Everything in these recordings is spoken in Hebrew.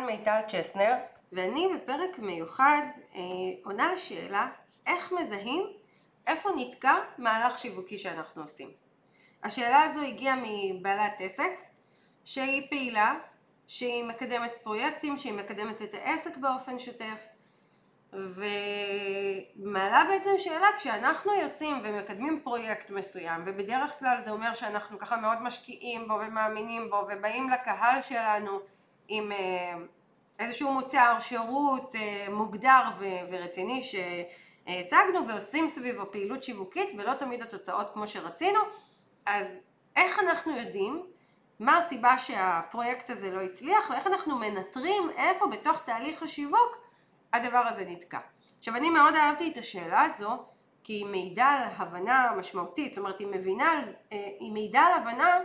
כאן מיטל צ'סנר, ואני בפרק מיוחד אה, עונה לשאלה איך מזהים איפה נתקע מהלך שיווקי שאנחנו עושים. השאלה הזו הגיעה מבעלת עסק שהיא פעילה, שהיא מקדמת פרויקטים, שהיא מקדמת את העסק באופן שוטף ומעלה בעצם שאלה כשאנחנו יוצאים ומקדמים פרויקט מסוים ובדרך כלל זה אומר שאנחנו ככה מאוד משקיעים בו ומאמינים בו ובאים לקהל שלנו עם אה, איזשהו מוצר, שירות אה, מוגדר ורציני שהצגנו ועושים סביבו פעילות שיווקית ולא תמיד התוצאות כמו שרצינו אז איך אנחנו יודעים מה הסיבה שהפרויקט הזה לא הצליח ואיך אנחנו מנטרים איפה בתוך תהליך השיווק הדבר הזה נתקע. עכשיו אני מאוד אהבתי את השאלה הזו כי היא מעידה על הבנה משמעותית, זאת אומרת היא מבינה, אה, היא מעידה על הבנה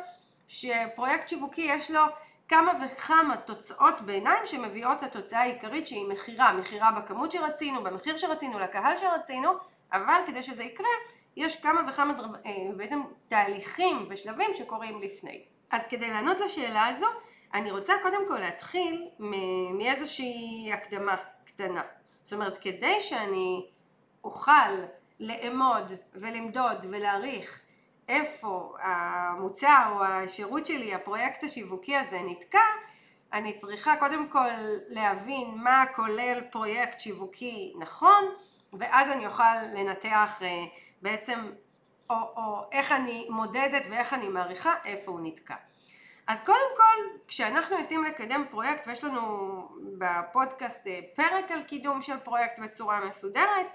שפרויקט שיווקי יש לו כמה וכמה תוצאות ביניים שמביאות לתוצאה העיקרית שהיא מכירה, מכירה בכמות שרצינו, במחיר שרצינו, לקהל שרצינו, אבל כדי שזה יקרה יש כמה וכמה אה, בעצם תהליכים ושלבים שקורים לפני. אז כדי לענות לשאלה הזו אני רוצה קודם כל להתחיל מאיזושהי הקדמה קטנה. זאת אומרת, כדי שאני אוכל לאמוד ולמדוד ולהעריך איפה המוצר או השירות שלי, הפרויקט השיווקי הזה נתקע, אני צריכה קודם כל להבין מה כולל פרויקט שיווקי נכון, ואז אני אוכל לנתח אה, בעצם, או, או איך אני מודדת ואיך אני מעריכה איפה הוא נתקע. אז קודם כל, כשאנחנו יוצאים לקדם פרויקט, ויש לנו בפודקאסט אה, פרק על קידום של פרויקט בצורה מסודרת,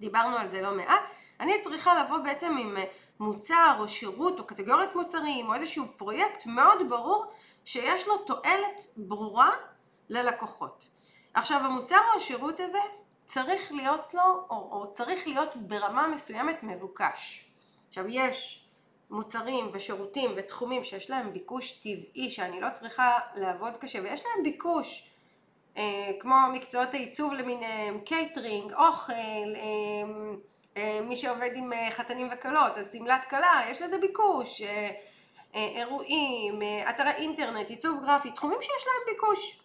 דיברנו על זה לא מעט, אני צריכה לבוא בעצם עם אה, מוצר או שירות או קטגוריית מוצרים או איזשהו פרויקט מאוד ברור שיש לו תועלת ברורה ללקוחות. עכשיו המוצר או השירות הזה צריך להיות לו או, או צריך להיות ברמה מסוימת מבוקש. עכשיו יש מוצרים ושירותים ותחומים שיש להם ביקוש טבעי שאני לא צריכה לעבוד קשה ויש להם ביקוש אה, כמו מקצועות העיצוב למיניהם, קייטרינג, אוכל, אה, מי שעובד עם אה, חתנים וכלות, אז שמלת כלה, יש לזה ביקוש, אה, אה, אירועים, אה, אתרי אינטרנט, עיצוב גרפי, תחומים שיש להם ביקוש.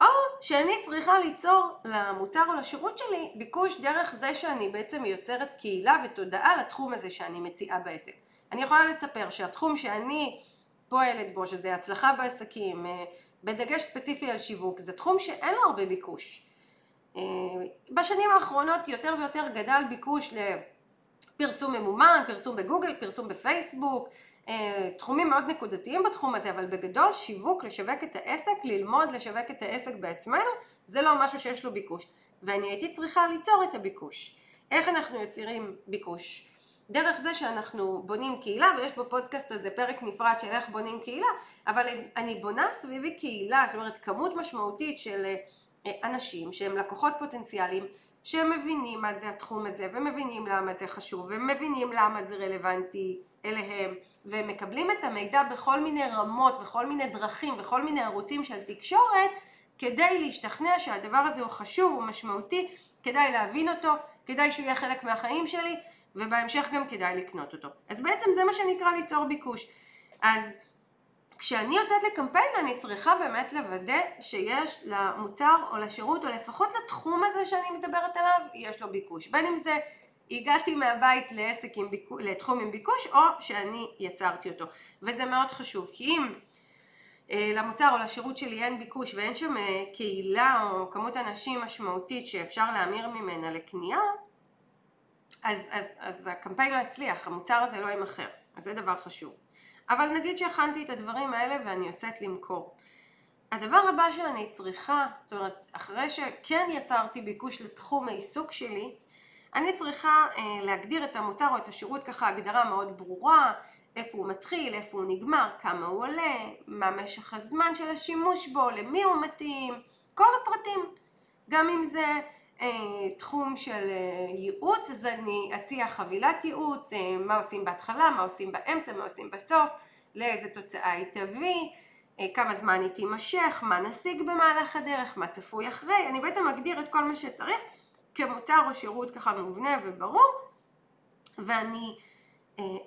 או שאני צריכה ליצור למוצר או לשירות שלי ביקוש דרך זה שאני בעצם יוצרת קהילה ותודעה לתחום הזה שאני מציעה בעסק. אני יכולה לספר שהתחום שאני פועלת בו, שזה הצלחה בעסקים, אה, בדגש ספציפי על שיווק, זה תחום שאין לו הרבה ביקוש. אה, בשנים האחרונות יותר ויותר גדל ביקוש לפרסום ממומן, פרסום בגוגל, פרסום בפייסבוק, אה, תחומים מאוד נקודתיים בתחום הזה, אבל בגדול שיווק, לשווק את העסק, ללמוד לשווק את העסק בעצמנו, זה לא משהו שיש לו ביקוש. ואני הייתי צריכה ליצור את הביקוש. איך אנחנו יוצרים ביקוש? דרך זה שאנחנו בונים קהילה, ויש בפודקאסט הזה פרק נפרד של איך בונים קהילה, אבל אני בונה סביבי קהילה, זאת אומרת כמות משמעותית של אה, אנשים שהם לקוחות פוטנציאליים, שהם מבינים מה זה התחום הזה, ומבינים למה זה חשוב, ומבינים למה זה רלוונטי אליהם, והם מקבלים את המידע בכל מיני רמות, וכל מיני דרכים, וכל מיני ערוצים של תקשורת, כדי להשתכנע שהדבר הזה הוא חשוב, הוא משמעותי, כדאי להבין אותו, כדאי שהוא יהיה חלק מהחיים שלי, ובהמשך גם כדאי לקנות אותו. אז בעצם זה מה שנקרא ליצור ביקוש. אז כשאני יוצאת לקמפיין אני צריכה באמת לוודא שיש למוצר או לשירות או לפחות לתחום הזה שאני מדברת עליו יש לו ביקוש. בין אם זה הגעתי מהבית לעסק עם ביקוש, לתחום עם ביקוש או שאני יצרתי אותו. וזה מאוד חשוב כי אם אה, למוצר או לשירות שלי אין ביקוש ואין שם אה, קהילה או כמות אנשים משמעותית שאפשר להמיר ממנה לקנייה אז, אז, אז הקמפיין לא יצליח, המוצר הזה לא יימכר, אז זה דבר חשוב. אבל נגיד שהכנתי את הדברים האלה ואני יוצאת למכור. הדבר הבא שאני צריכה, זאת אומרת, אחרי שכן יצרתי ביקוש לתחום העיסוק שלי, אני צריכה אה, להגדיר את המוצר או את השירות ככה הגדרה מאוד ברורה, איפה הוא מתחיל, איפה הוא נגמר, כמה הוא עולה, מה משך הזמן של השימוש בו, למי הוא מתאים, כל הפרטים. גם אם זה תחום של אה, ייעוץ, אז אני אציע חבילת ייעוץ, אה, מה עושים בהתחלה, מה עושים באמצע, מה עושים בסוף, לאיזה תוצאה היא תביא, כמה זמן היא תימשך, מה נשיג במהלך הדרך, מה צפוי אחרי, אני בעצם אגדיר את כל מה שצריך כמוצר או שירות ככה מובנה וברור, ואני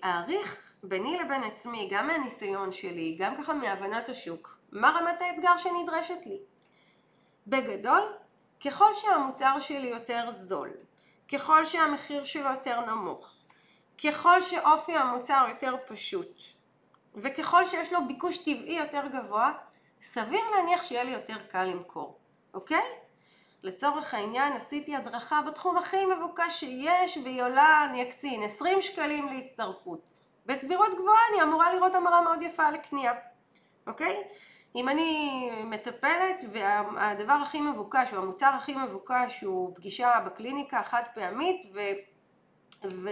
אעריך ביני לבין עצמי, גם מהניסיון שלי, גם ככה מהבנת השוק, מה רמת האתגר שנדרשת לי. בגדול, ככל שהמוצר שלי יותר זול, ככל שהמחיר שלו יותר נמוך, ככל שאופי המוצר יותר פשוט, וככל שיש לו ביקוש טבעי יותר גבוה, סביר להניח שיהיה לי יותר קל למכור, אוקיי? לצורך העניין עשיתי הדרכה בתחום הכי מבוקש שיש והיא עולה, אני אקצין, 20 שקלים להצטרפות. בסבירות גבוהה אני אמורה לראות המרה מאוד יפה לקנייה, אוקיי? אם אני מטפלת והדבר הכי מבוקש או המוצר הכי מבוקש הוא פגישה בקליניקה חד פעמית ו... ו...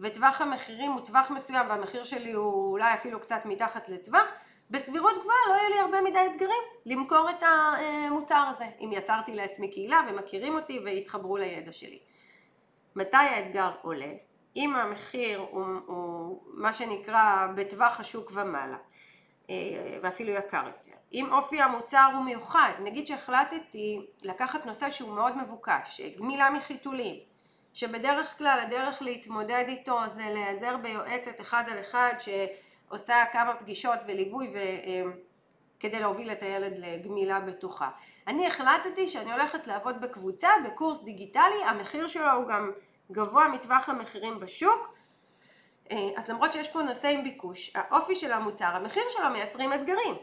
וטווח המחירים הוא טווח מסוים והמחיר שלי הוא אולי אפילו קצת מתחת לטווח, בסבירות גבוהה לא יהיה לי הרבה מדי אתגרים למכור את המוצר הזה, אם יצרתי לעצמי קהילה ומכירים אותי והתחברו לידע שלי. מתי האתגר עולה? אם המחיר הוא, הוא מה שנקרא בטווח השוק ומעלה, ואפילו יקר יותר. אם אופי המוצר הוא מיוחד, נגיד שהחלטתי לקחת נושא שהוא מאוד מבוקש, גמילה מחיתולים, שבדרך כלל הדרך להתמודד איתו זה להיעזר ביועצת אחד על אחד שעושה כמה פגישות וליווי ו... אה, כדי להוביל את הילד לגמילה בטוחה. אני החלטתי שאני הולכת לעבוד בקבוצה, בקורס דיגיטלי, המחיר שלו הוא גם גבוה מטווח המחירים בשוק, אה, אז למרות שיש פה נושא עם ביקוש, האופי של המוצר, המחיר שלו מייצרים אתגרים,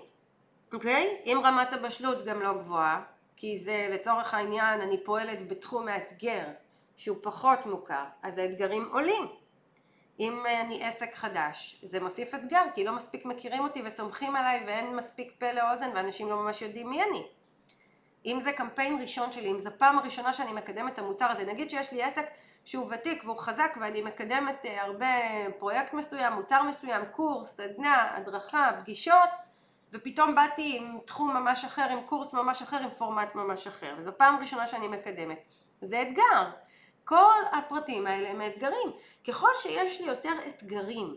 אוקיי? אם רמת הבשלות גם לא גבוהה, כי זה לצורך העניין אני פועלת בתחום מאתגר שהוא פחות מוכר, אז האתגרים עולים. אם אני עסק חדש, זה מוסיף אתגר, כי לא מספיק מכירים אותי וסומכים עליי ואין מספיק פה לאוזן ואנשים לא ממש יודעים מי אני. אם זה קמפיין ראשון שלי, אם זו פעם הראשונה שאני מקדמת את המוצר הזה, נגיד שיש לי עסק שהוא ותיק והוא חזק ואני מקדמת אה, הרבה פרויקט מסוים, מוצר מסוים, קורס, סדנה, הדרכה, פגישות ופתאום באתי עם תחום ממש אחר, עם קורס ממש אחר, עם פורמט ממש אחר וזו פעם ראשונה שאני מקדמת. זה אתגר. כל הפרטים האלה הם אתגרים. ככל שיש לי יותר אתגרים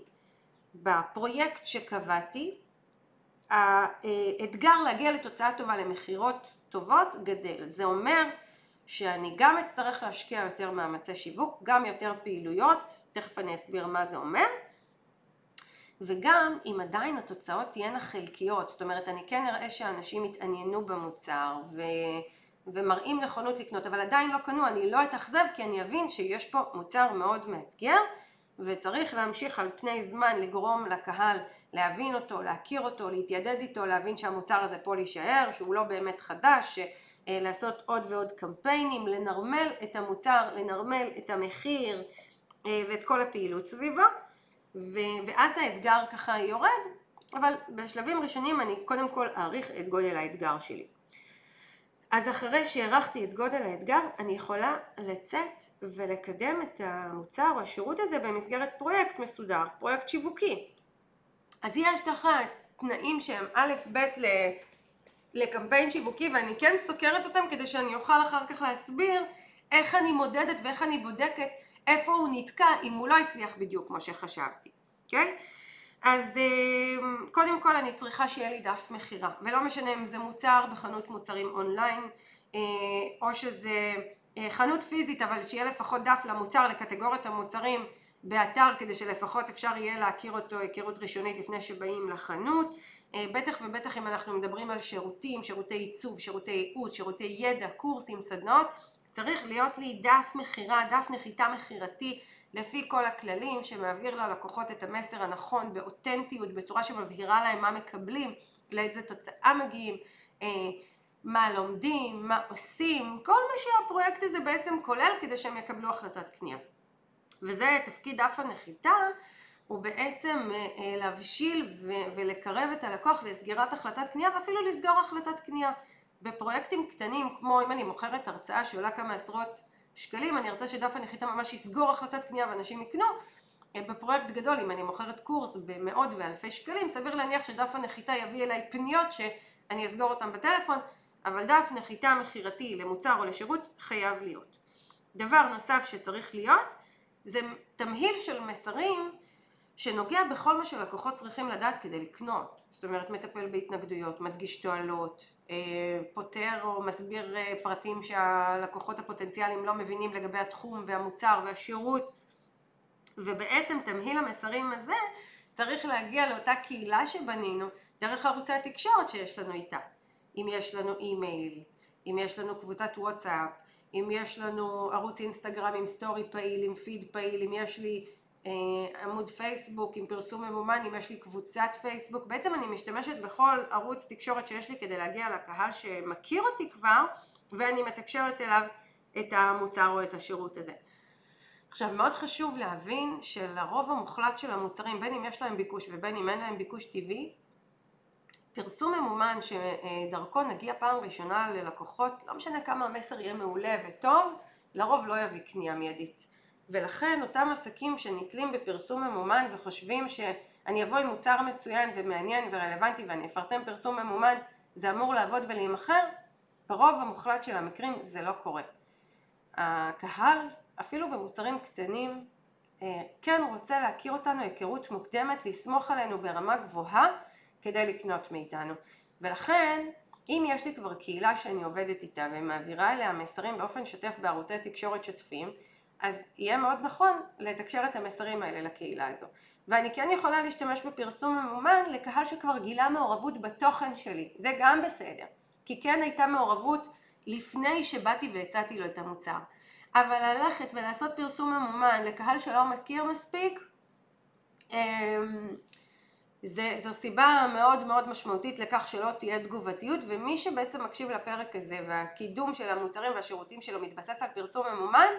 בפרויקט שקבעתי, האתגר להגיע לתוצאה טובה למכירות טובות גדל. זה אומר שאני גם אצטרך להשקיע יותר מאמצי שיווק, גם יותר פעילויות, תכף אני אסביר מה זה אומר, וגם אם עדיין התוצאות תהיינה חלקיות, זאת אומרת אני כן אראה שאנשים יתעניינו במוצר ו... ומראים נכונות לקנות, אבל עדיין לא קנו, אני לא אתאכזב כי אני אבין שיש פה מוצר מאוד מאתגר וצריך להמשיך על פני זמן לגרום לקהל להבין אותו, להכיר אותו, להתיידד איתו, להבין שהמוצר הזה פה להישאר, שהוא לא באמת חדש, אה, לעשות עוד ועוד קמפיינים, לנרמל את המוצר, לנרמל את המחיר אה, ואת כל הפעילות סביבו ואז האתגר ככה יורד, אבל בשלבים ראשונים אני קודם כל אעריך את גודל האתגר שלי. אז אחרי שהערכתי את גודל האתגר, אני יכולה לצאת ולקדם את המוצר או השירות הזה במסגרת פרויקט מסודר, פרויקט שיווקי. אז יש ככה תנאים שהם א' ב' לקמפיין שיווקי ואני כן סוקרת אותם כדי שאני אוכל אחר כך להסביר איך אני מודדת ואיך אני בודקת איפה הוא נתקע אם הוא לא הצליח בדיוק כמו שחשבתי, אוקיי? אז אמ, קודם כל אני צריכה שיהיה לי דף מכירה ולא משנה אם זה מוצר בחנות מוצרים אונליין אה, או שזה אה, חנות פיזית אבל שיהיה לפחות דף למוצר לקטגוריית המוצרים באתר כדי שלפחות אפשר יהיה להכיר אותו היכרות ראשונית לפני שבאים לחנות אה, בטח ובטח אם אנחנו מדברים על שירותים, שירותי עיצוב, שירותי ייעוץ, שירותי ידע, קורסים, סדנאות צריך להיות לי דף מכירה, דף נחיתה מכירתי לפי כל הכללים שמעביר ללקוחות את המסר הנכון באותנטיות בצורה שמבהירה להם מה מקבלים, לאיזה תוצאה מגיעים, אה, מה לומדים, מה עושים, כל מה שהפרויקט הזה בעצם כולל כדי שהם יקבלו החלטת קנייה. וזה תפקיד דף הנחיתה הוא בעצם אה, אה, להבשיל ולקרב את הלקוח לסגירת החלטת קנייה ואפילו לסגור החלטת קנייה. בפרויקטים קטנים כמו אם אני מוכרת הרצאה שעולה כמה עשרות שקלים, אני ארצה שדף הנחיתה ממש יסגור החלטת קנייה ואנשים יקנו. אה, בפרויקט גדול, אם אני מוכרת קורס במאות ואלפי שקלים, סביר להניח שדף הנחיתה יביא אליי פניות שאני אסגור אותן בטלפון, אבל דף נחיתה מכירתי למוצר או לשירות חייב להיות. דבר נוסף שצריך להיות זה תמהיל של מסרים שנוגע בכל מה שלקוחות צריכים לדעת כדי לקנות. זאת אומרת, מטפל בהתנגדויות, מדגיש תועלות, אה, פותר או מסביר אה, פרטים שהלקוחות הפוטנציאליים לא מבינים לגבי התחום והמוצר והשירות ובעצם תמהיל המסרים הזה צריך להגיע לאותה קהילה שבנינו דרך ערוצי התקשורת שיש לנו איתה. אם יש לנו אימייל, אם יש לנו קבוצת וואטסאפ, אם יש לנו ערוץ אינסטגרם עם סטורי פעיל, עם פיד פעיל, אם יש לי עמוד פייסבוק עם פרסום ממומן, אם יש לי קבוצת פייסבוק, בעצם אני משתמשת בכל ערוץ תקשורת שיש לי כדי להגיע לקהל שמכיר אותי כבר ואני מתקשרת אליו את המוצר או את השירות הזה. עכשיו מאוד חשוב להבין שלרוב המוחלט של המוצרים בין אם יש להם ביקוש ובין אם אין להם ביקוש טבעי פרסום ממומן שדרכו נגיע פעם ראשונה ללקוחות לא משנה כמה המסר יהיה מעולה וטוב לרוב לא יביא קנייה מיידית ולכן אותם עסקים שנתלים בפרסום ממומן וחושבים שאני אבוא עם מוצר מצוין ומעניין ורלוונטי ואני אפרסם פרסום ממומן זה אמור לעבוד ולהימכר ברוב המוחלט של המקרים זה לא קורה הקהל אפילו במוצרים קטנים אה, כן רוצה להכיר אותנו היכרות מוקדמת, לסמוך עלינו ברמה גבוהה כדי לקנות מאיתנו. ולכן אם יש לי כבר קהילה שאני עובדת איתה ומעבירה אליה מסרים באופן שוטף בערוצי תקשורת שוטפים, אז יהיה מאוד נכון לתקשר את המסרים האלה לקהילה הזו. ואני כן יכולה להשתמש בפרסום ממומן לקהל שכבר גילה מעורבות בתוכן שלי, זה גם בסדר, כי כן הייתה מעורבות לפני שבאתי והצעתי לו את המוצר. אבל ללכת ולעשות פרסום ממומן לקהל שלא מכיר מספיק, אמ, זה, זו סיבה מאוד מאוד משמעותית לכך שלא תהיה תגובתיות ומי שבעצם מקשיב לפרק הזה והקידום של המוצרים והשירותים שלו מתבסס על פרסום ממומן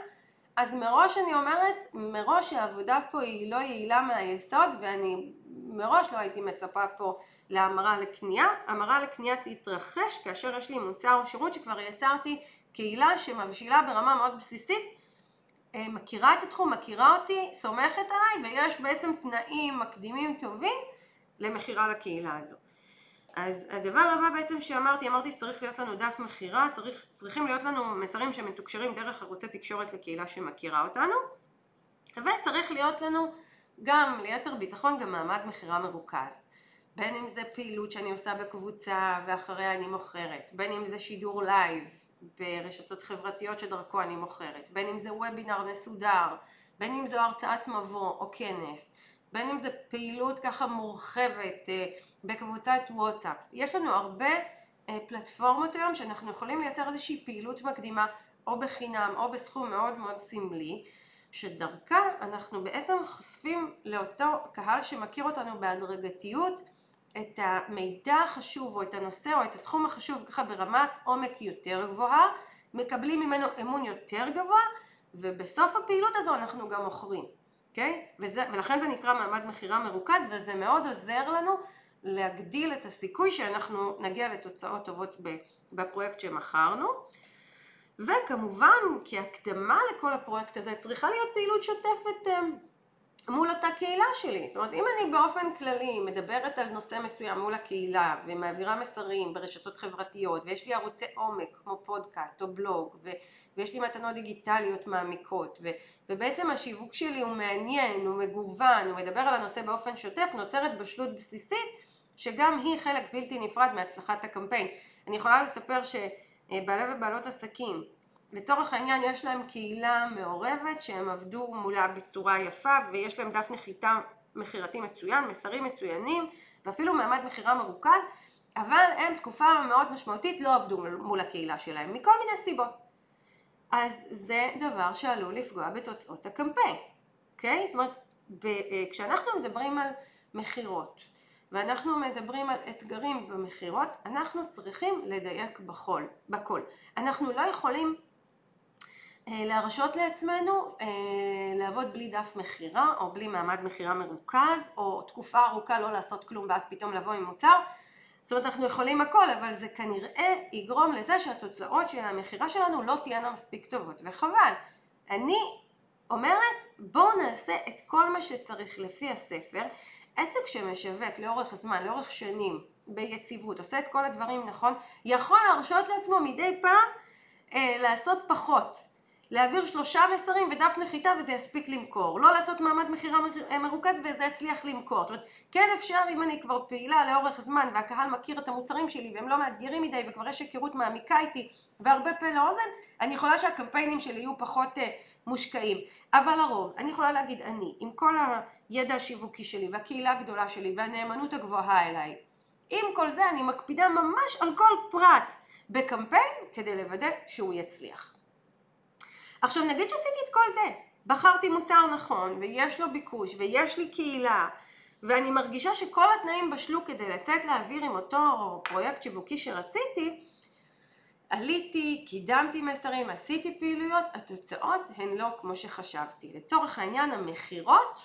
אז מראש אני אומרת, מראש העבודה פה היא לא יעילה מהיסוד ואני מראש לא הייתי מצפה פה להמרה לקנייה, המרה לקנייה תתרחש כאשר יש לי מוצר או שירות שכבר יצרתי קהילה שמבשילה ברמה מאוד בסיסית, אה, מכירה את התחום, מכירה אותי, סומכת עליי ויש בעצם תנאים מקדימים טובים למכירה לקהילה הזו. אז הדבר הבא בעצם שאמרתי, אמרתי שצריך להיות לנו דף מכירה, צריך, צריכים להיות לנו מסרים שמתוקשרים דרך ערוצי תקשורת לקהילה שמכירה אותנו וצריך להיות לנו גם ליתר ביטחון גם מעמד מכירה מרוכז. בין אם זה פעילות שאני עושה בקבוצה ואחריה אני מוכרת, בין אם זה שידור לייב ברשתות חברתיות שדרכו אני מוכרת, בין אם זה וובינר מסודר, בין אם זו הרצאת מבוא או כנס, בין אם זה פעילות ככה מורחבת אה, בקבוצת וואטסאפ. יש לנו הרבה אה, פלטפורמות היום שאנחנו יכולים לייצר איזושהי פעילות מקדימה או בחינם או בסכום מאוד מאוד סמלי שדרכה אנחנו בעצם חושפים לאותו קהל שמכיר אותנו בהדרגתיות את המידע החשוב או את הנושא או את התחום החשוב ככה ברמת עומק יותר גבוהה, מקבלים ממנו אמון יותר גבוה ובסוף הפעילות הזו אנחנו גם מוכרים, אוקיי? Okay? ולכן זה נקרא מעמד מכירה מרוכז וזה מאוד עוזר לנו להגדיל את הסיכוי שאנחנו נגיע לתוצאות טובות בפרויקט שמכרנו וכמובן כהקדמה לכל הפרויקט הזה צריכה להיות פעילות שוטפת אמ, מול אותה קהילה שלי. זאת אומרת, אם אני באופן כללי מדברת על נושא מסוים מול הקהילה ומעבירה מסרים ברשתות חברתיות ויש לי ערוצי עומק כמו פודקאסט או בלוג ו- ויש לי מתנות דיגיטליות מעמיקות ו- ובעצם השיווק שלי הוא מעניין, הוא מגוון, הוא מדבר על הנושא באופן שוטף, נוצרת בשלות בסיסית שגם היא חלק בלתי נפרד מהצלחת הקמפיין. אני יכולה לספר שבעלי ובעלות עסקים לצורך העניין יש להם קהילה מעורבת שהם עבדו מולה בצורה יפה ויש להם דף נחיתה מכירתי מצוין, מסרים מצוינים ואפילו מעמד מכירה מרוכז אבל הם תקופה מאוד משמעותית לא עבדו מול הקהילה שלהם מכל מיני סיבות אז זה דבר שעלול לפגוע בתוצאות הקמפיין, אוקיי? זאת אומרת, ב- כשאנחנו מדברים על מכירות ואנחנו מדברים על אתגרים במכירות, אנחנו צריכים לדייק בכל, בכל. אנחנו לא יכולים אה, להרשות לעצמנו אה, לעבוד בלי דף מכירה או בלי מעמד מכירה מרוכז או תקופה ארוכה לא לעשות כלום ואז פתאום לבוא עם מוצר. זאת אומרת אנחנו יכולים הכל אבל זה כנראה יגרום לזה שהתוצאות של המכירה שלנו לא תהיינה מספיק טובות וחבל. אני אומרת בואו נעשה את כל מה שצריך לפי הספר. עסק שמשווק לאורך זמן, לאורך שנים, ביציבות, עושה את כל הדברים נכון, יכול להרשות לעצמו מדי פעם אה, לעשות פחות להעביר שלושה מסרים ודף נחיתה וזה יספיק למכור, לא לעשות מעמד מכירה אה, מרוכז וזה יצליח למכור, זאת אומרת כן אפשר אם אני כבר פעילה לאורך זמן והקהל מכיר את המוצרים שלי והם לא מאתגרים מדי וכבר יש היכרות מעמיקה איתי והרבה פה לאוזן, אני יכולה שהקמפיינים שלי יהיו פחות uh, מושקעים, אבל לרוב אני יכולה להגיד אני עם כל הידע השיווקי שלי והקהילה הגדולה שלי והנאמנות הגבוהה אליי עם כל זה אני מקפידה ממש על כל פרט בקמפיין כדי לוודא שהוא יצליח. עכשיו נגיד שעשיתי את כל זה, בחרתי מוצר נכון ויש לו ביקוש ויש לי קהילה ואני מרגישה שכל התנאים בשלו כדי לצאת לאוויר עם אותו פרויקט שיווקי שרציתי, עליתי, קידמתי מסרים, עשיתי פעילויות, התוצאות הן לא כמו שחשבתי. לצורך העניין המכירות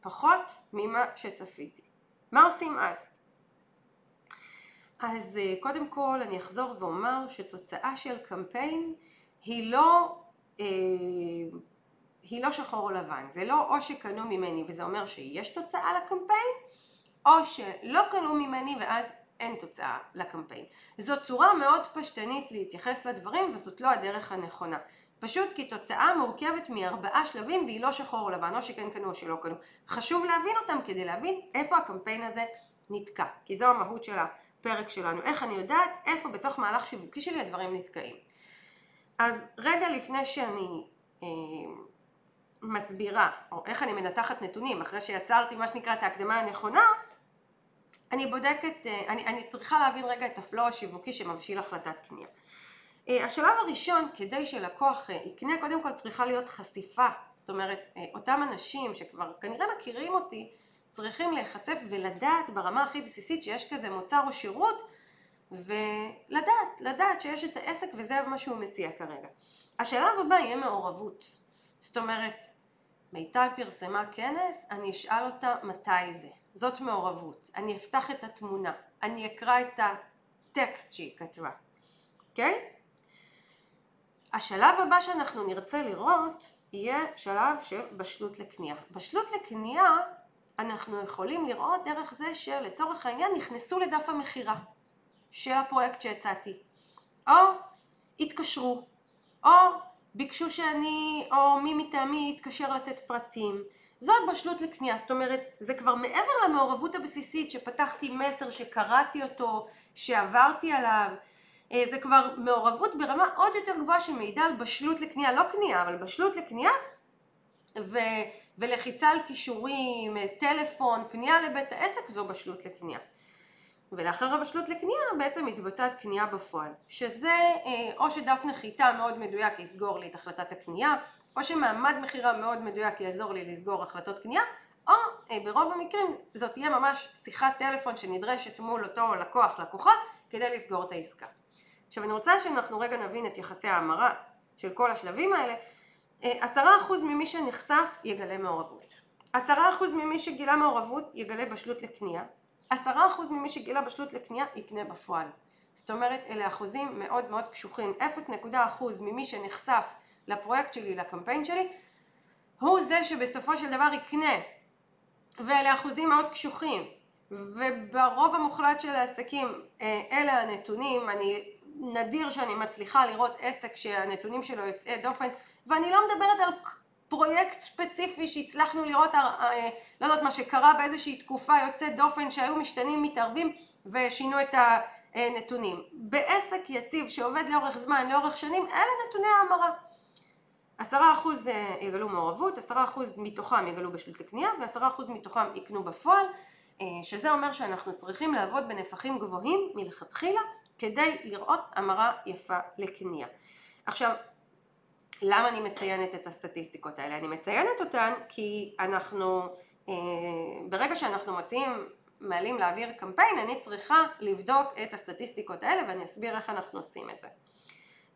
פחות ממה שצפיתי. מה עושים אז? אז אה, קודם כל אני אחזור ואומר שתוצאה של קמפיין היא לא, היא לא שחור או לבן, זה לא או שקנו ממני וזה אומר שיש תוצאה לקמפיין או שלא קנו ממני ואז אין תוצאה לקמפיין. זו צורה מאוד פשטנית להתייחס לדברים וזאת לא הדרך הנכונה. פשוט כי תוצאה מורכבת מארבעה שלבים והיא לא שחור או לבן, או שכן קנו או שלא קנו. חשוב להבין אותם כדי להבין איפה הקמפיין הזה נתקע, כי זו המהות של הפרק שלנו, איך אני יודעת איפה בתוך מהלך שיווקי שלי הדברים נתקעים. אז רגע לפני שאני אה, מסבירה, או איך אני מנתחת נתונים, אחרי שיצרתי מה שנקרא את ההקדמה הנכונה, אני בודקת, אה, אני, אני צריכה להבין רגע את הפלואו השיווקי שמבשיל החלטת קנייה. אה, השלב הראשון כדי שלקוח אה, יקנה קודם כל צריכה להיות חשיפה זאת אומרת אותם אנשים שכבר כנראה מכירים אותי צריכים להיחשף ולדעת ברמה הכי בסיסית שיש כזה מוצר או שירות ולדעת, לדעת שיש את העסק וזה מה שהוא מציע כרגע. השלב הבא יהיה מעורבות זאת אומרת מיטל פרסמה כנס, אני אשאל אותה מתי זה זאת מעורבות. אני אפתח את התמונה, אני אקרא את הטקסט שהיא כתבה, אוקיי? השלב הבא שאנחנו נרצה לראות יהיה שלב של בשלות לקנייה. בשלות לקנייה אנחנו יכולים לראות דרך זה שלצורך העניין נכנסו לדף המכירה של הפרויקט שהצעתי, או התקשרו, או ביקשו שאני או מי מטעמי יתקשר לתת פרטים, זאת בשלות לקנייה, זאת אומרת זה כבר מעבר למעורבות הבסיסית שפתחתי מסר, שקראתי אותו, שעברתי עליו, אה, זה כבר מעורבות ברמה עוד יותר גבוהה שמעידה על בשלות לקנייה, לא קנייה אבל בשלות לקנייה ו, ולחיצה על כישורים, טלפון, פנייה לבית העסק זו בשלות לקנייה. ולאחר הבשלות לקנייה בעצם מתבצעת קנייה בפועל, שזה אה, או שדף נחיתה מאוד מדויק יסגור לי את החלטת הקנייה, או שמעמד מכירה מאוד מדויק יעזור לי לסגור החלטות קנייה, או אה, ברוב המקרים זאת תהיה ממש שיחת טלפון שנדרשת מול אותו לקוח, לקוחה, כדי לסגור את העסקה. עכשיו אני רוצה שאנחנו רגע נבין את יחסי ההמרה של כל השלבים האלה. אה, עשרה אחוז ממי שנחשף יגלה מעורבות. עשרה אחוז ממי שגילה מעורבות יגלה בשלות לקנייה. עשרה אחוז ממי שגילה בשלות לקנייה יקנה בפועל. זאת אומרת אלה אחוזים מאוד מאוד קשוחים. 0.1 אחוז ממי שנחשף לפרויקט שלי, לקמפיין שלי, הוא זה שבסופו של דבר יקנה. ואלה אחוזים מאוד קשוחים. וברוב המוחלט של העסקים אה, אלה הנתונים, אני נדיר שאני מצליחה לראות עסק שהנתונים שלו יוצאי דופן, ואני לא מדברת על פרויקט ספציפי שהצלחנו לראות, אה, לא יודעת מה שקרה באיזושהי תקופה יוצאת דופן שהיו משתנים מתערבים ושינו את הנתונים. בעסק יציב שעובד לאורך זמן, לאורך שנים, אלה נתוני ההמרה. עשרה אחוז אה, יגלו מעורבות, עשרה אחוז מתוכם יגלו בשלות לקנייה ועשרה אחוז מתוכם יקנו בפועל, אה, שזה אומר שאנחנו צריכים לעבוד בנפחים גבוהים מלכתחילה כדי לראות המרה יפה לקנייה. עכשיו, למה אני מציינת את הסטטיסטיקות האלה? אני מציינת אותן כי אנחנו, אה, ברגע שאנחנו מציעים מעלים להעביר קמפיין, אני צריכה לבדוק את הסטטיסטיקות האלה ואני אסביר איך אנחנו עושים את זה.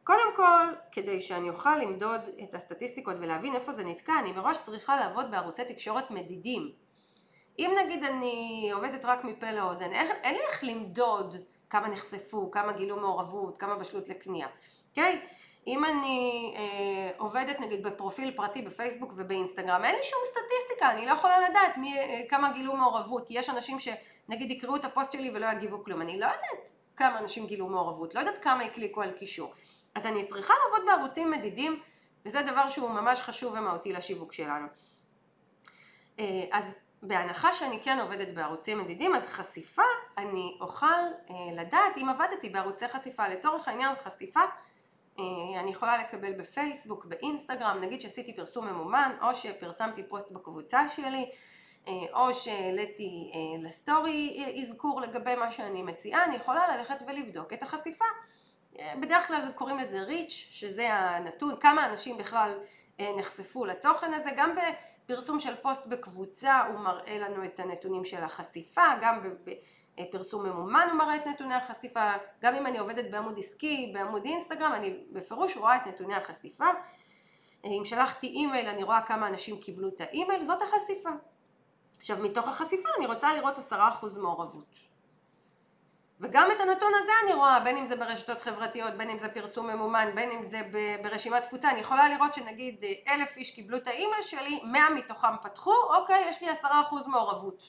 קודם כל, כדי שאני אוכל למדוד את הסטטיסטיקות ולהבין איפה זה נתקע, אני מראש צריכה לעבוד בערוצי תקשורת מדידים. אם נגיד אני עובדת רק מפה לאוזן, אין לי איך למדוד כמה נחשפו, כמה גילו מעורבות, כמה בשלות לקנייה, אוקיי? Okay? אם אני אה, עובדת נגיד בפרופיל פרטי בפייסבוק ובאינסטגרם, אין לי שום סטטיסטיקה, אני לא יכולה לדעת מי, אה, כמה גילו מעורבות, כי יש אנשים שנגיד יקראו את הפוסט שלי ולא יגיבו כלום, אני לא יודעת כמה אנשים גילו מעורבות, לא יודעת כמה הקליקו על קישור. אז אני צריכה לעבוד בערוצים מדידים, וזה דבר שהוא ממש חשוב ומהותי לשיווק שלנו. אה, אז בהנחה שאני כן עובדת בערוצים מדידים, אז חשיפה, אני אוכל אה, לדעת אם עבדתי בערוצי חשיפה. לצורך העניין חשיפה, אני יכולה לקבל בפייסבוק, באינסטגרם, נגיד שעשיתי פרסום ממומן, או שפרסמתי פוסט בקבוצה שלי, או שהעליתי לסטורי אזכור לגבי מה שאני מציעה, אני יכולה ללכת ולבדוק את החשיפה. בדרך כלל קוראים לזה ריץ', שזה הנתון, כמה אנשים בכלל נחשפו לתוכן הזה, גם בפרסום של פוסט בקבוצה הוא מראה לנו את הנתונים של החשיפה, גם בפרסום ממומן הוא מראה את נתוני החשיפה, גם אם אני עובדת בעמוד עסקי, בעמוד אינסטגרם, אני בפירוש רואה את נתוני החשיפה. אם שלחתי אימייל אני רואה כמה אנשים קיבלו את האימייל, זאת החשיפה. עכשיו מתוך החשיפה אני רוצה לראות עשרה אחוז מעורבות. וגם את הנתון הזה אני רואה, בין אם זה ברשתות חברתיות, בין אם זה פרסום ממומן, בין אם זה ברשימת תפוצה, אני יכולה לראות שנגיד אלף איש קיבלו את האימייל שלי, מאה מתוכם פתחו, אוקיי, יש לי עשרה אחוז מעורבות.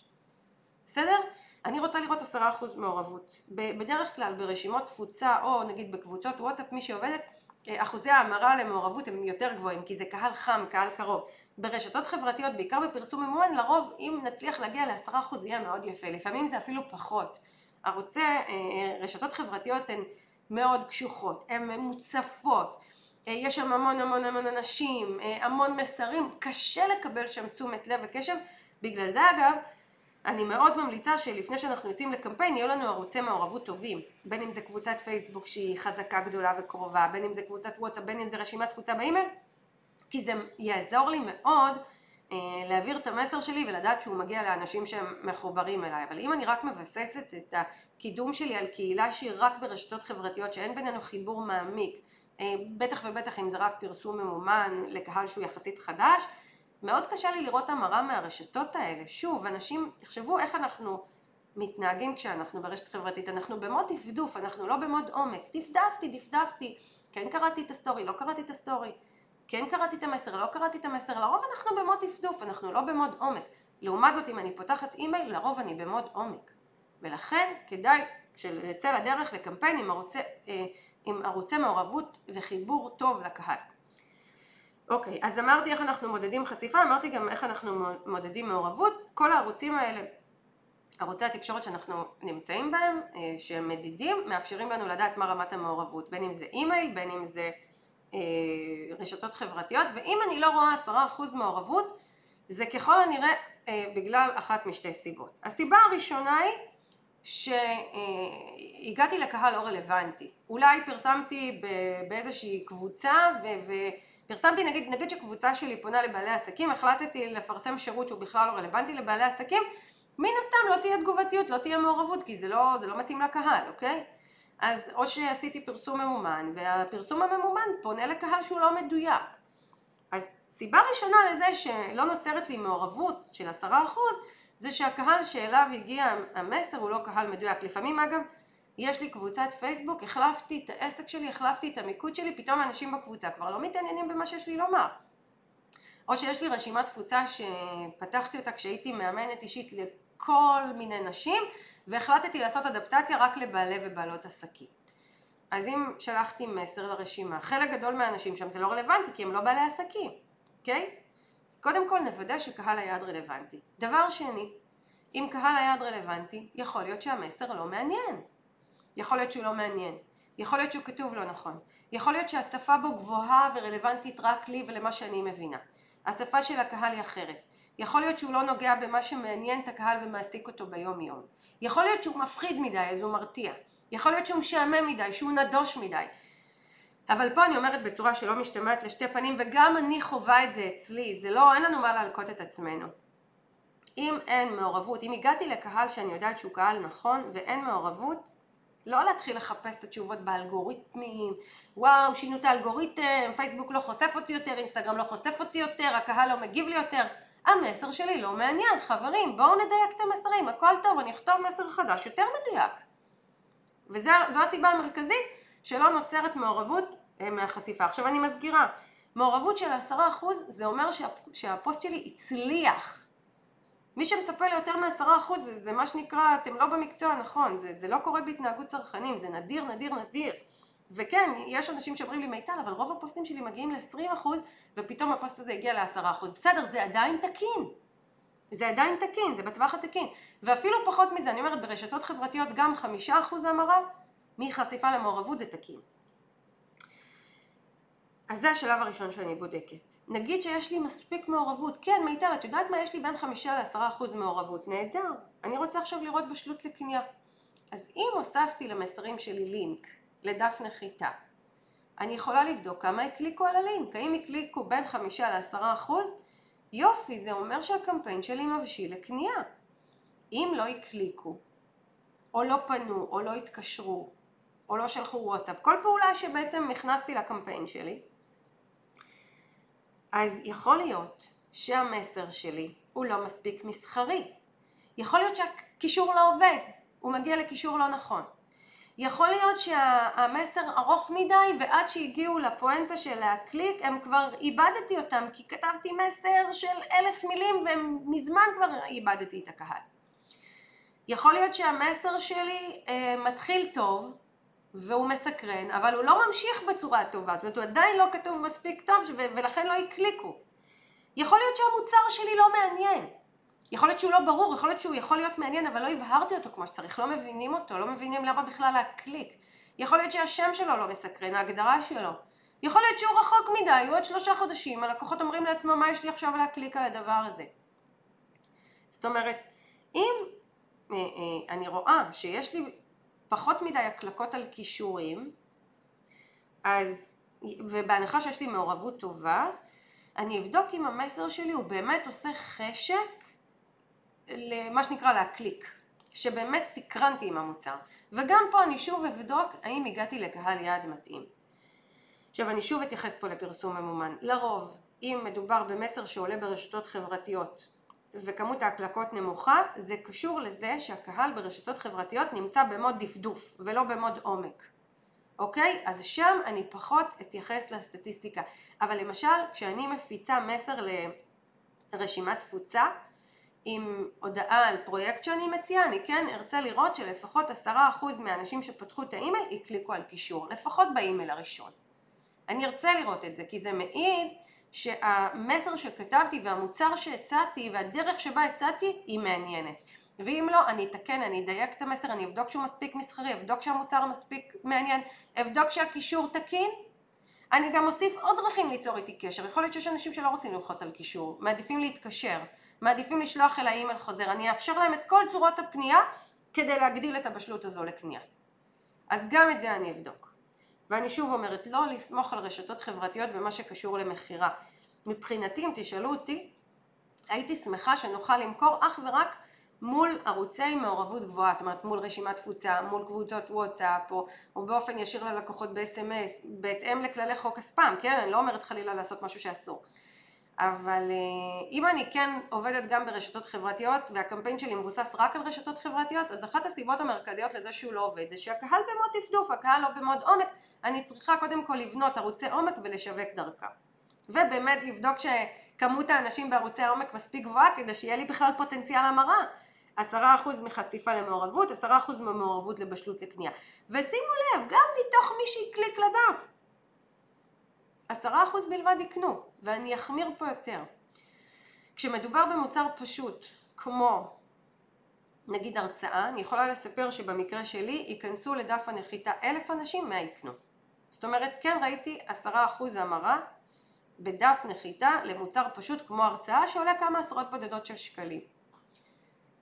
בסדר? אני רוצה לראות עשרה אחוז מעורבות. בדרך כלל ברשימות תפוצה או נגיד בקבוצות וואטסאפ, מי שעובדת, אחוזי ההמרה למעורבות הם יותר גבוהים, כי זה קהל חם, קהל קרוב. ברשתות חברתיות, בעיקר בפרסום ממומן, לרוב אם נצליח להגיע לעשרה אחוז יהיה מאוד יפה, לפעמים זה אפילו פחות. ערוצי רשתות חברתיות הן מאוד קשוחות, הן מוצפות, יש שם המון המון המון אנשים, המון מסרים, קשה לקבל שם תשומת לב וקשב, בגלל זה אגב אני מאוד ממליצה שלפני שאנחנו יוצאים לקמפיין יהיו לנו ערוצי מעורבות טובים, בין אם זה קבוצת פייסבוק שהיא חזקה גדולה וקרובה, בין אם זה קבוצת וואטסאפ, בין אם זה רשימת תפוצה באימייל, כי זה יעזור לי מאוד אה, להעביר את המסר שלי ולדעת שהוא מגיע לאנשים שהם מחוברים אליי. אבל אם אני רק מבססת את הקידום שלי על קהילה שהיא רק ברשתות חברתיות, שאין בינינו חיבור מעמיק, אה, בטח ובטח אם זה רק פרסום ממומן לקהל שהוא יחסית חדש, מאוד קשה לי לראות המרה מהרשתות האלה. שוב, אנשים, תחשבו איך אנחנו מתנהגים כשאנחנו ברשת חברתית, אנחנו ב mode דפדוף, אנחנו לא ב mode עומק. דפדפתי, דפדפתי, כן קראתי את הסטורי, לא קראתי את הסטורי. כן קראתי את המסר, לא קראתי את המסר, לרוב אנחנו ב mode דפדוף, אנחנו לא ב mode עומק. לעומת זאת, אם אני פותחת אימייל, לרוב אני ב mode עומק. ולכן כדאי כשנצא לדרך לקמפיין עם ערוצי, אה, עם ערוצי מעורבות וחיבור טוב לקהל. אוקיי, אז אמרתי איך אנחנו מודדים חשיפה, אמרתי גם איך אנחנו מודדים מעורבות. כל הערוצים האלה, ערוצי התקשורת שאנחנו נמצאים בהם, אה, שהם מדידים, מאפשרים לנו לדעת מה רמת המעורבות, בין אם זה אימייל, בין אם זה אה, רשתות חברתיות, ואם אני לא רואה עשרה אחוז מעורבות, זה ככל הנראה אה, בגלל אחת משתי סיבות. הסיבה הראשונה היא שהגעתי לקהל לא רלוונטי. אולי פרסמתי באיזושהי קבוצה ופרסמתי, נגיד, נגיד שקבוצה שלי פונה לבעלי עסקים, החלטתי לפרסם שירות שהוא בכלל לא רלוונטי לבעלי עסקים, מן הסתם לא תהיה תגובתיות, לא תהיה מעורבות, כי זה לא, זה לא מתאים לקהל, אוקיי? אז או שעשיתי פרסום ממומן, והפרסום הממומן פונה לקהל שהוא לא מדויק. אז סיבה ראשונה לזה שלא נוצרת לי מעורבות של עשרה אחוז, זה שהקהל שאליו הגיע המסר הוא לא קהל מדויק. לפעמים אגב, יש לי קבוצת פייסבוק, החלפתי את העסק שלי, החלפתי את המיקוד שלי, פתאום האנשים בקבוצה כבר לא מתעניינים במה שיש לי לומר. או שיש לי רשימת תפוצה שפתחתי אותה כשהייתי מאמנת אישית לכל מיני נשים, והחלטתי לעשות אדפטציה רק לבעלי ובעלות עסקים. אז אם שלחתי מסר לרשימה, חלק גדול מהאנשים שם זה לא רלוונטי כי הם לא בעלי עסקים, אוקיי? Okay? אז קודם כל נוודא שקהל היעד רלוונטי. דבר שני, אם קהל היעד רלוונטי, יכול להיות שהמסר לא מעניין. יכול להיות שהוא לא מעניין. יכול להיות שהוא כתוב לא נכון. יכול להיות שהשפה בו גבוהה ורלוונטית רק לי ולמה שאני מבינה. השפה של הקהל היא אחרת. יכול להיות שהוא לא נוגע במה שמעניין את הקהל ומעסיק אותו ביום יום. יכול להיות שהוא מפחיד מדי אז הוא מרתיע. יכול להיות שהוא משעמם מדי, שהוא נדוש מדי. אבל פה אני אומרת בצורה שלא משתמעת לשתי פנים וגם אני חווה את זה אצלי, זה לא, אין לנו מה להלקות את עצמנו. אם אין מעורבות, אם הגעתי לקהל שאני יודעת שהוא קהל נכון ואין מעורבות, לא להתחיל לחפש את התשובות באלגוריתמים, וואו שינו את האלגוריתם, פייסבוק לא חושף אותי יותר, אינסטגרם לא חושף אותי יותר, הקהל לא מגיב לי יותר, המסר שלי לא מעניין, חברים בואו נדייק את המסרים, הכל טוב, אני אכתוב מסר חדש יותר מדויק. וזו הסיבה המרכזית שלא נוצרת מעורבות אה, מהחשיפה. עכשיו אני מזכירה, מעורבות של עשרה אחוז זה אומר שה, שהפוסט שלי הצליח. מי שמצפה ליותר מעשרה אחוז זה, זה מה שנקרא, אתם לא במקצוע הנכון, זה, זה לא קורה בהתנהגות צרכנים, זה נדיר, נדיר, נדיר. וכן, יש אנשים שאומרים לי מיטל, אבל רוב הפוסטים שלי מגיעים ל-20% ופתאום הפוסט הזה הגיע ל-10%. בסדר, זה עדיין תקין. זה עדיין תקין, זה בטווח התקין. ואפילו פחות מזה, אני אומרת, ברשתות חברתיות גם 5% המרה מחשיפה למעורבות זה תקין. אז זה השלב הראשון שאני בודקת. נגיד שיש לי מספיק מעורבות, כן מיטל, את יודעת מה? יש לי בין חמישה לעשרה אחוז מעורבות, נהדר. אני רוצה עכשיו לראות בשלות לקנייה. אז אם הוספתי למסרים שלי לינק לדף נחיתה, אני יכולה לבדוק כמה הקליקו על הלינק, האם הקליקו בין חמישה לעשרה אחוז? יופי, זה אומר שהקמפיין שלי מבשיל לקנייה. אם לא הקליקו, או לא פנו, או לא התקשרו, או לא שלחו וואטסאפ, כל פעולה שבעצם הכנסתי לקמפיין שלי, אז יכול להיות שהמסר שלי הוא לא מספיק מסחרי. יכול להיות שהקישור לא עובד, הוא מגיע לקישור לא נכון. יכול להיות שהמסר ארוך מדי ועד שהגיעו לפואנטה של להקליק הם כבר איבדתי אותם כי כתבתי מסר של אלף מילים ומזמן כבר איבדתי את הקהל. יכול להיות שהמסר שלי אה, מתחיל טוב והוא מסקרן אבל הוא לא ממשיך בצורה טובה, זאת אומרת הוא עדיין לא כתוב מספיק טוב ולכן לא הקליקו. יכול להיות שהמוצר שלי לא מעניין יכול להיות שהוא לא ברור, יכול להיות שהוא יכול להיות מעניין, אבל לא הבהרתי אותו כמו שצריך, לא מבינים אותו, לא מבינים למה בכלל להקליק. יכול להיות שהשם שלו לא מסקרן, ההגדרה שלו. יכול להיות שהוא רחוק מדי, הוא עוד שלושה חודשים, הלקוחות אומרים לעצמם מה יש לי עכשיו להקליק על הדבר הזה. זאת אומרת, אם אה, אה, אני רואה שיש לי פחות מדי הקלקות על כישורים, אז, ובהנחה שיש לי מעורבות טובה, אני אבדוק אם המסר שלי הוא באמת עושה חשק למה שנקרא להקליק, שבאמת סקרנתי עם המוצר. וגם פה אני שוב אבדוק האם הגעתי לקהל יעד מתאים. עכשיו אני שוב אתייחס פה לפרסום ממומן. לרוב, אם מדובר במסר שעולה ברשתות חברתיות וכמות ההקלקות נמוכה, זה קשור לזה שהקהל ברשתות חברתיות נמצא במוד דפדוף ולא במוד עומק. אוקיי? אז שם אני פחות אתייחס לסטטיסטיקה. אבל למשל, כשאני מפיצה מסר לרשימת תפוצה, עם הודעה על פרויקט שאני מציעה, אני כן ארצה לראות שלפחות עשרה אחוז מהאנשים שפתחו את האימייל יקליקו על קישור, לפחות באימייל הראשון. אני ארצה לראות את זה, כי זה מעיד שהמסר שכתבתי והמוצר שהצעתי והדרך שבה הצעתי היא מעניינת. ואם לא, אני אתקן, אני אדייק את המסר, אני אבדוק שהוא מספיק מסחרי, אבדוק שהמוצר מספיק מעניין, אבדוק שהקישור תקין. אני גם אוסיף עוד דרכים ליצור איתי קשר, יכול להיות שיש אנשים שלא רוצים ללחוץ על קישור, מעדיפים להתקשר. מעדיפים לשלוח אל האימייל חוזר, אני אאפשר להם את כל צורות הפנייה כדי להגדיל את הבשלות הזו לקנייה. אז גם את זה אני אבדוק. ואני שוב אומרת, לא לסמוך על רשתות חברתיות במה שקשור למכירה. מבחינתי, אם תשאלו אותי, הייתי שמחה שנוכל למכור אך ורק מול ערוצי מעורבות גבוהה, זאת אומרת מול רשימת תפוצה, מול קבוצות וואטסאפ, או, או באופן ישיר ללקוחות ב-SMS, בהתאם לכללי חוק הספאם, כן? אני לא אומרת חלילה לעשות משהו שאסור. אבל אה, אם אני כן עובדת גם ברשתות חברתיות והקמפיין שלי מבוסס רק על רשתות חברתיות אז אחת הסיבות המרכזיות לזה שהוא לא עובד זה שהקהל במוד דפדוף, הקהל לא במוד עומק. אני צריכה קודם כל לבנות ערוצי עומק ולשווק דרכם ובאמת לבדוק שכמות האנשים בערוצי העומק מספיק גבוהה כדי שיהיה לי בכלל פוטנציאל המרה. עשרה אחוז מחשיפה למעורבות, עשרה אחוז ממעורבות לבשלות לקנייה. ושימו לב, גם מתוך מי שהקליק לדף עשרה אחוז בלבד יקנו, ואני אחמיר פה יותר. כשמדובר במוצר פשוט, כמו נגיד הרצאה, אני יכולה לספר שבמקרה שלי ייכנסו לדף הנחיתה אלף אנשים, מה יקנו. זאת אומרת, כן ראיתי עשרה אחוז המרה בדף נחיתה למוצר פשוט כמו הרצאה שעולה כמה עשרות בודדות של שקלים.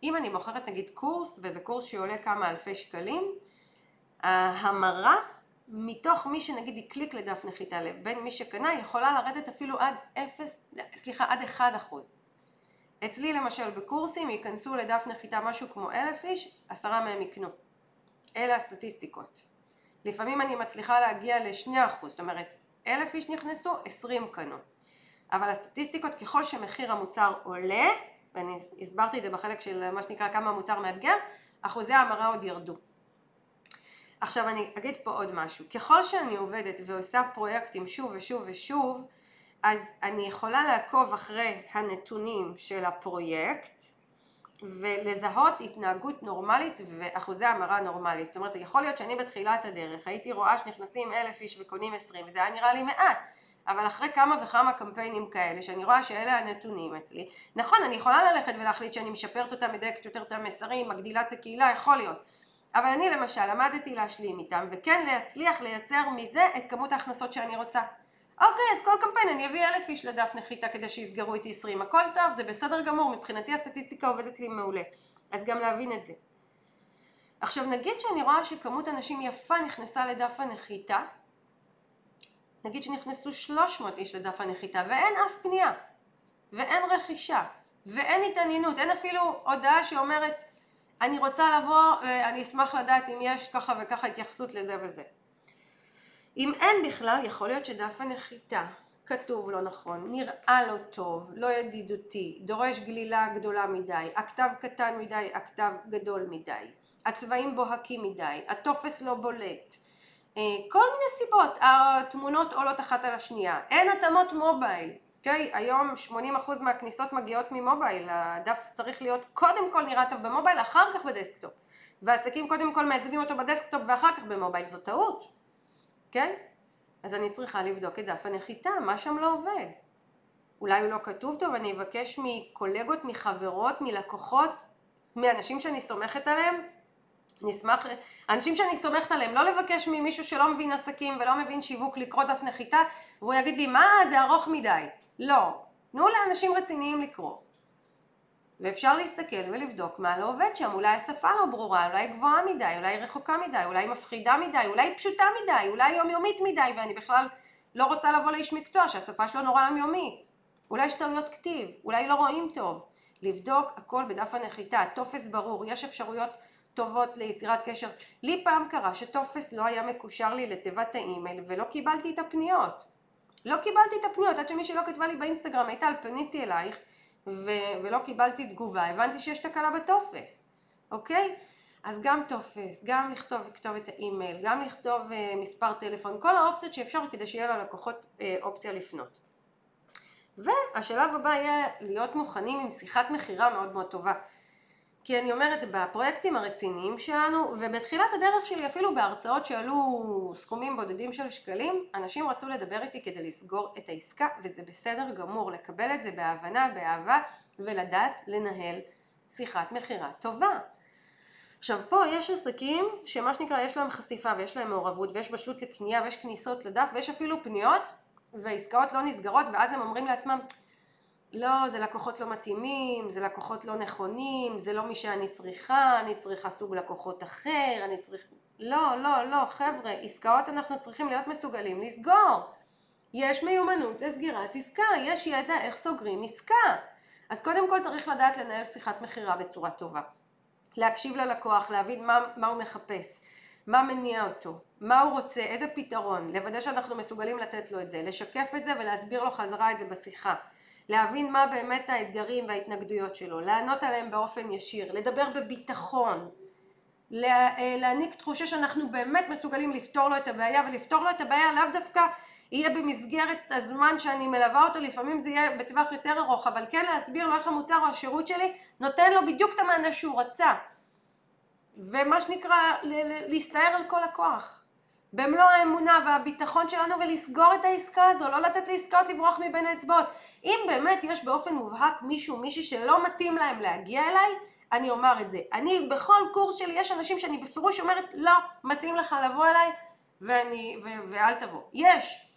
אם אני מוכרת נגיד קורס, וזה קורס שעולה כמה אלפי שקלים, ההמרה מתוך מי שנגיד יקליק לדף נחיתה לבין מי שקנה יכולה לרדת אפילו עד 0, סליחה עד 1 אחוז. אצלי למשל בקורסים ייכנסו לדף נחיתה משהו כמו אלף איש, עשרה מהם יקנו. אלה הסטטיסטיקות. לפעמים אני מצליחה להגיע לשני אחוז, זאת אומרת אלף איש נכנסו, עשרים קנו. אבל הסטטיסטיקות ככל שמחיר המוצר עולה, ואני הסברתי את זה בחלק של מה שנקרא כמה המוצר מאתגר, אחוזי ההמרה עוד ירדו. עכשיו אני אגיד פה עוד משהו, ככל שאני עובדת ועושה פרויקטים שוב ושוב ושוב, אז אני יכולה לעקוב אחרי הנתונים של הפרויקט ולזהות התנהגות נורמלית ואחוזי המרה נורמלית. זאת אומרת, יכול להיות שאני בתחילת הדרך הייתי רואה שנכנסים אלף איש וקונים עשרים, וזה היה נראה לי מעט. אבל אחרי כמה וכמה קמפיינים כאלה, שאני רואה שאלה הנתונים אצלי, נכון, אני יכולה ללכת ולהחליט שאני משפרת אותם, מדייקת יותר את המסרים, מגדילה את הקהילה, יכול להיות. אבל אני למשל למדתי להשלים איתם וכן להצליח לייצר מזה את כמות ההכנסות שאני רוצה. אוקיי, אז כל קמפיין אני אביא אלף איש לדף נחיתה כדי שיסגרו איתי עשרים, הכל טוב, זה בסדר גמור, מבחינתי הסטטיסטיקה עובדת לי מעולה. אז גם להבין את זה. עכשיו נגיד שאני רואה שכמות אנשים יפה נכנסה לדף הנחיתה, נגיד שנכנסו 300 איש לדף הנחיתה ואין אף פנייה ואין רכישה ואין התעניינות, אין אפילו הודעה שאומרת אני רוצה לבוא, אני אשמח לדעת אם יש ככה וככה התייחסות לזה וזה. אם אין בכלל, יכול להיות שדף הנחיתה כתוב לא נכון, נראה לא טוב, לא ידידותי, דורש גלילה גדולה מדי, הכתב קטן מדי, הכתב גדול מדי, הצבעים בוהקים מדי, הטופס לא בולט, אה, כל מיני סיבות, התמונות עולות אחת על השנייה, אין התאמות מובייל, אוקיי? היום 80% מהכניסות מגיעות ממובייל, הדף צריך להיות קודם כל נראה טוב במובייל, אחר כך ב desktop. ועסקים קודם כל מעצבים אותו ב desktop ואחר כך במובייל, זו טעות, כן? אז אני צריכה לבדוק את דף הנחיתה, מה שם לא עובד. אולי הוא לא כתוב טוב, אני אבקש מקולגות, מחברות, מלקוחות, מאנשים שאני סומכת עליהם, נשמח, אנשים שאני סומכת עליהם, לא לבקש ממישהו שלא מבין עסקים ולא מבין שיווק לקרוא דף נחיתה והוא יגיד לי מה זה ארוך מדי, לא, תנו לאנשים רציניים לקרוא. ואפשר להסתכל ולבדוק מה לא עובד שם, אולי השפה לא ברורה, אולי גבוהה מדי, אולי רחוקה מדי, אולי מפחידה מדי, אולי פשוטה מדי, אולי יומיומית מדי ואני בכלל לא רוצה לבוא לאיש מקצוע שהשפה שלו נורא יומיומית, אולי יש טעויות כתיב, אולי לא רואים טוב, לבדוק הכל בדף הנחיתה, טופס ברור, יש אפשרויות טובות ליצירת קשר. לי פעם קרה שטופס לא היה מקושר לי לתיבת האימייל ולא קיבלתי את הפניות. לא קיבלתי את הפניות עד שמישהי לא כתבה לי באינסטגרם, על פניתי אלייך ו- ולא קיבלתי תגובה, הבנתי שיש תקלה בטופס, אוקיי? אז גם טופס, גם לכתוב את כתובת האימייל, גם לכתוב אה, מספר טלפון, כל האופציות שאפשר כדי שיהיה ללקוחות אה, אופציה לפנות. והשלב הבא יהיה להיות מוכנים עם שיחת מכירה מאוד מאוד טובה. כי אני אומרת, בפרויקטים הרציניים שלנו, ובתחילת הדרך שלי אפילו בהרצאות שעלו סכומים בודדים של שקלים, אנשים רצו לדבר איתי כדי לסגור את העסקה, וזה בסדר גמור, לקבל את זה בהבנה, באהבה, ולדעת לנהל שיחת מכירה טובה. עכשיו פה יש עסקים שמה שנקרא יש להם חשיפה ויש להם מעורבות ויש בשלות לקנייה ויש כניסות לדף ויש אפילו פניות ועסקאות לא נסגרות ואז הם אומרים לעצמם לא, זה לקוחות לא מתאימים, זה לקוחות לא נכונים, זה לא מי שאני צריכה, אני צריכה סוג לקוחות אחר, אני צריך... לא, לא, לא, חבר'ה, עסקאות אנחנו צריכים להיות מסוגלים לסגור. יש מיומנות לסגירת עסקה, יש ידע איך סוגרים עסקה. אז קודם כל צריך לדעת לנהל שיחת מכירה בצורה טובה. להקשיב ללקוח, להבין מה, מה הוא מחפש, מה מניע אותו, מה הוא רוצה, איזה פתרון, לוודא שאנחנו מסוגלים לתת לו את זה, לשקף את זה ולהסביר לו חזרה את זה בשיחה. להבין מה באמת האתגרים וההתנגדויות שלו, לענות עליהם באופן ישיר, לדבר בביטחון, אה, להעניק תחושה שאנחנו באמת מסוגלים לפתור לו את הבעיה ולפתור לו את הבעיה לאו דווקא יהיה במסגרת הזמן שאני מלווה אותו, לפעמים זה יהיה בטווח יותר ארוך, אבל כן להסביר לו איך המוצר או השירות שלי נותן לו בדיוק את המענה שהוא רצה ומה שנקרא להסתער על כל הכוח במלוא האמונה והביטחון שלנו ולסגור את העסקה הזו, לא לתת לעסקאות לברוח מבין האצבעות. אם באמת יש באופן מובהק מישהו, מישהי שלא מתאים להם להגיע אליי, אני אומר את זה. אני בכל קורס שלי יש אנשים שאני בפירוש אומרת לא מתאים לך לבוא אליי ואני, ו, ואל תבוא. יש.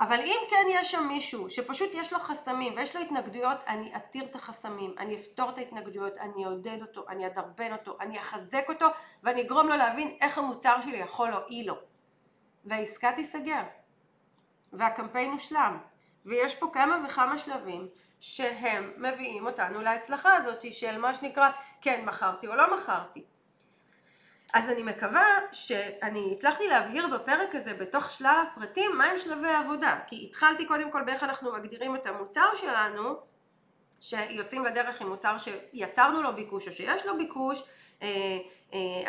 אבל אם כן יש שם מישהו שפשוט יש לו חסמים ויש לו התנגדויות, אני אתיר את החסמים, אני אפתור את ההתנגדויות, אני אעודד אותו, אני אדרבן אותו, אני אחזק אותו ואני אגרום לו להבין איך המוצר שלי יכול להועיל לו. והעסקה תיסגר. והקמפיין הושלם. ויש פה כמה וכמה שלבים שהם מביאים אותנו להצלחה הזאת של מה שנקרא כן מכרתי או לא מכרתי. אז אני מקווה שאני הצלחתי להבהיר בפרק הזה בתוך שלל הפרטים מהם שלבי העבודה כי התחלתי קודם כל באיך אנחנו מגדירים את המוצר שלנו שיוצאים לדרך עם מוצר שיצרנו לו ביקוש או שיש לו ביקוש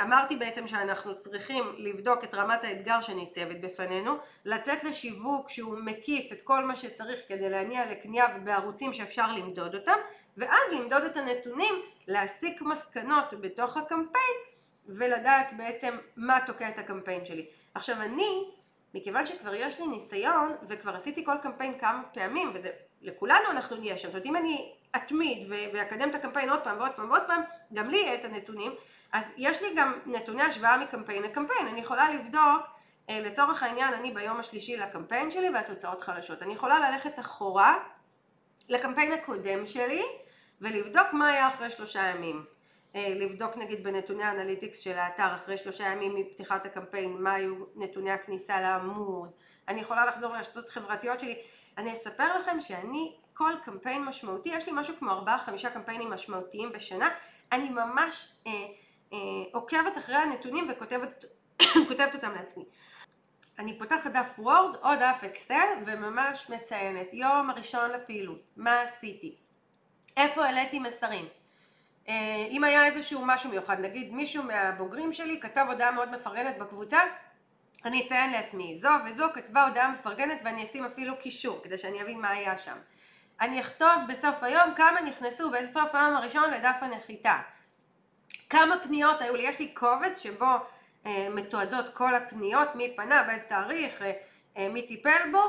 אמרתי בעצם שאנחנו צריכים לבדוק את רמת האתגר שניצבת בפנינו, לצאת לשיווק שהוא מקיף את כל מה שצריך כדי להניע לקנייה ובערוצים שאפשר למדוד אותם, ואז למדוד את הנתונים, להסיק מסקנות בתוך הקמפיין ולדעת בעצם מה תוקע את הקמפיין שלי. עכשיו אני, מכיוון שכבר יש לי ניסיון וכבר עשיתי כל קמפיין כמה פעמים וזה לכולנו אנחנו נהיה שם, זאת אומרת אם אני אתמיד ואקדם את הקמפיין עוד פעם ועוד פעם ועוד פעם, גם לי יהיה את הנתונים, אז יש לי גם נתוני השוואה מקמפיין לקמפיין, אני יכולה לבדוק אה, לצורך העניין אני ביום השלישי לקמפיין שלי והתוצאות חלשות. אני יכולה ללכת אחורה לקמפיין הקודם שלי ולבדוק מה היה אחרי שלושה ימים. אה, לבדוק נגיד בנתוני האנליטיקס של האתר אחרי שלושה ימים מפתיחת הקמפיין מה היו נתוני הכניסה לעמוד, אני יכולה לחזור לרשתות חברתיות שלי, אני אספר לכם שאני כל קמפיין משמעותי, יש לי משהו כמו ארבעה חמישה קמפיינים משמעותיים בשנה, אני ממש אה, אה, עוקבת אחרי הנתונים וכותבת אותם לעצמי. אני פותחת דף וורד או דף אקסל וממש מציינת יום הראשון לפעילות, מה עשיתי, איפה העליתי מסרים, אה, אם היה איזשהו משהו מיוחד, נגיד מישהו מהבוגרים שלי כתב הודעה מאוד מפרגנת בקבוצה, אני אציין לעצמי, זו וזו כתבה הודעה מפרגנת ואני אשים אפילו קישור כדי שאני אבין מה היה שם. אני אכתוב בסוף היום כמה נכנסו בסוף היום הראשון לדף הנחיתה. כמה פניות היו לי, יש לי קובץ שבו אה, מתועדות כל הפניות, מי פנה, באיזה תאריך, אה, אה, מי טיפל בו,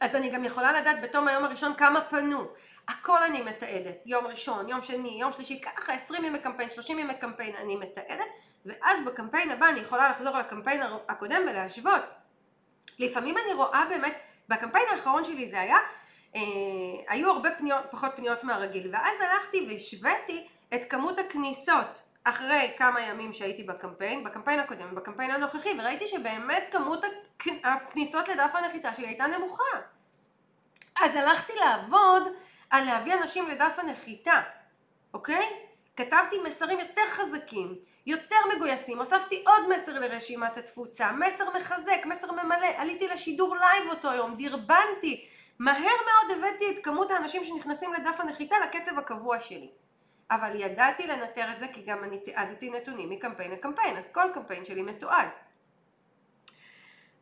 אז אני גם יכולה לדעת בתום היום הראשון כמה פנו. הכל אני מתעדת, יום ראשון, יום שני, יום שלישי, ככה 20 ימי קמפיין, 30 ימי קמפיין אני מתעדת, ואז בקמפיין הבא אני יכולה לחזור לקמפיין הקודם ולהשוות. לפעמים אני רואה באמת, בקמפיין האחרון שלי זה היה, אה, היו הרבה פניות, פחות פניות מהרגיל, ואז הלכתי והשוויתי את כמות הכניסות אחרי כמה ימים שהייתי בקמפיין, בקמפיין הקודם ובקמפיין הנוכחי, וראיתי שבאמת כמות הכניסות לדף הנחיתה שלי הייתה נמוכה. אז הלכתי לעבוד על להביא אנשים לדף הנחיתה, אוקיי? כתבתי מסרים יותר חזקים, יותר מגויסים, הוספתי עוד מסר לרשימת התפוצה, מסר מחזק, מסר ממלא, עליתי לשידור לייב אותו יום, דרבנתי, מהר מאוד הבאתי את כמות האנשים שנכנסים לדף הנחיתה לקצב הקבוע שלי. אבל ידעתי לנטר את זה כי גם אני תיעדתי נתונים מקמפיין לקמפיין, אז כל קמפיין שלי מתועד.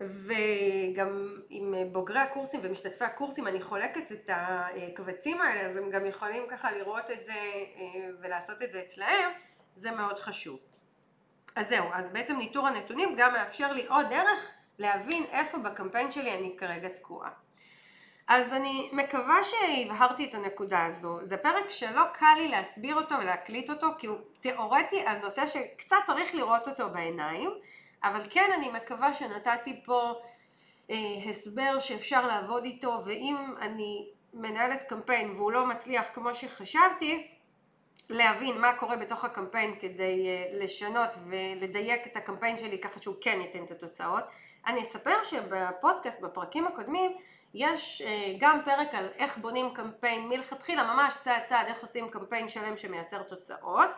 וגם עם בוגרי הקורסים ומשתתפי הקורסים אני חולקת את הקבצים האלה אז הם גם יכולים ככה לראות את זה אה, ולעשות את זה אצלהם, זה מאוד חשוב. אז זהו, אז בעצם ניטור הנתונים גם מאפשר לי עוד דרך להבין איפה בקמפיין שלי אני כרגע תקועה. אז אני מקווה שהבהרתי את הנקודה הזו, זה פרק שלא קל לי להסביר אותו ולהקליט אותו כי הוא תיאורטי על נושא שקצת צריך לראות אותו בעיניים אבל כן אני מקווה שנתתי פה אה, הסבר שאפשר לעבוד איתו ואם אני מנהלת קמפיין והוא לא מצליח כמו שחשבתי להבין מה קורה בתוך הקמפיין כדי אה, לשנות ולדייק את הקמפיין שלי ככה שהוא כן ייתן את התוצאות אני אספר שבפודקאסט בפרקים הקודמים יש אה, גם פרק על איך בונים קמפיין מלכתחילה ממש צעד צעד איך עושים קמפיין שלם שמייצר תוצאות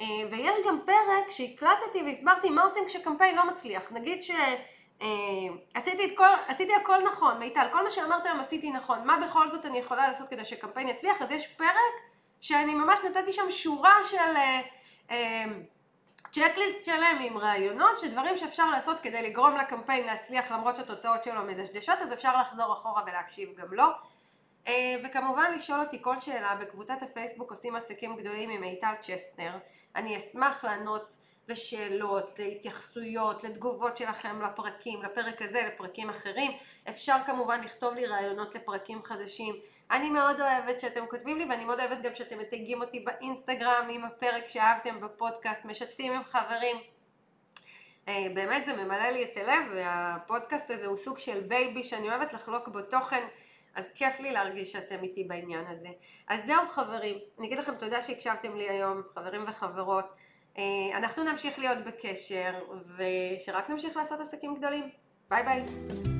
אה, ויש גם פרק שהקלטתי והסברתי מה עושים כשקמפיין לא מצליח. נגיד שעשיתי אה, כל, עשיתי הכל נכון, מיטל, כל מה שאמרת היום עשיתי נכון, מה בכל זאת אני יכולה לעשות כדי שקמפיין יצליח? אז יש פרק שאני ממש נתתי שם שורה של צ'קליסט אה, שלם עם רעיונות, שדברים שאפשר לעשות כדי לגרום לקמפיין להצליח למרות שהתוצאות שלו מדשדשות, אז אפשר לחזור אחורה ולהקשיב גם לו. וכמובן לשאול אותי כל שאלה בקבוצת הפייסבוק עושים עסקים גדולים עם מיטל צ'סטנר אני אשמח לענות לשאלות, להתייחסויות, לתגובות שלכם לפרקים, לפרק הזה, לפרקים אחרים. אפשר כמובן לכתוב לי רעיונות לפרקים חדשים. אני מאוד אוהבת שאתם כותבים לי ואני מאוד אוהבת גם שאתם מתייגים אותי באינסטגרם עם הפרק שאהבתם בפודקאסט, משתפים עם חברים. אה, באמת זה ממלא לי את הלב והפודקאסט הזה הוא סוג של baby שאני אוהבת לחלוק בו תוכן אז כיף לי להרגיש שאתם איתי בעניין הזה. אז זהו חברים, אני אגיד לכם תודה שהקשבתם לי היום, חברים וחברות. אה, אנחנו נמשיך להיות בקשר ושרק נמשיך לעשות עסקים גדולים. ביי ביי.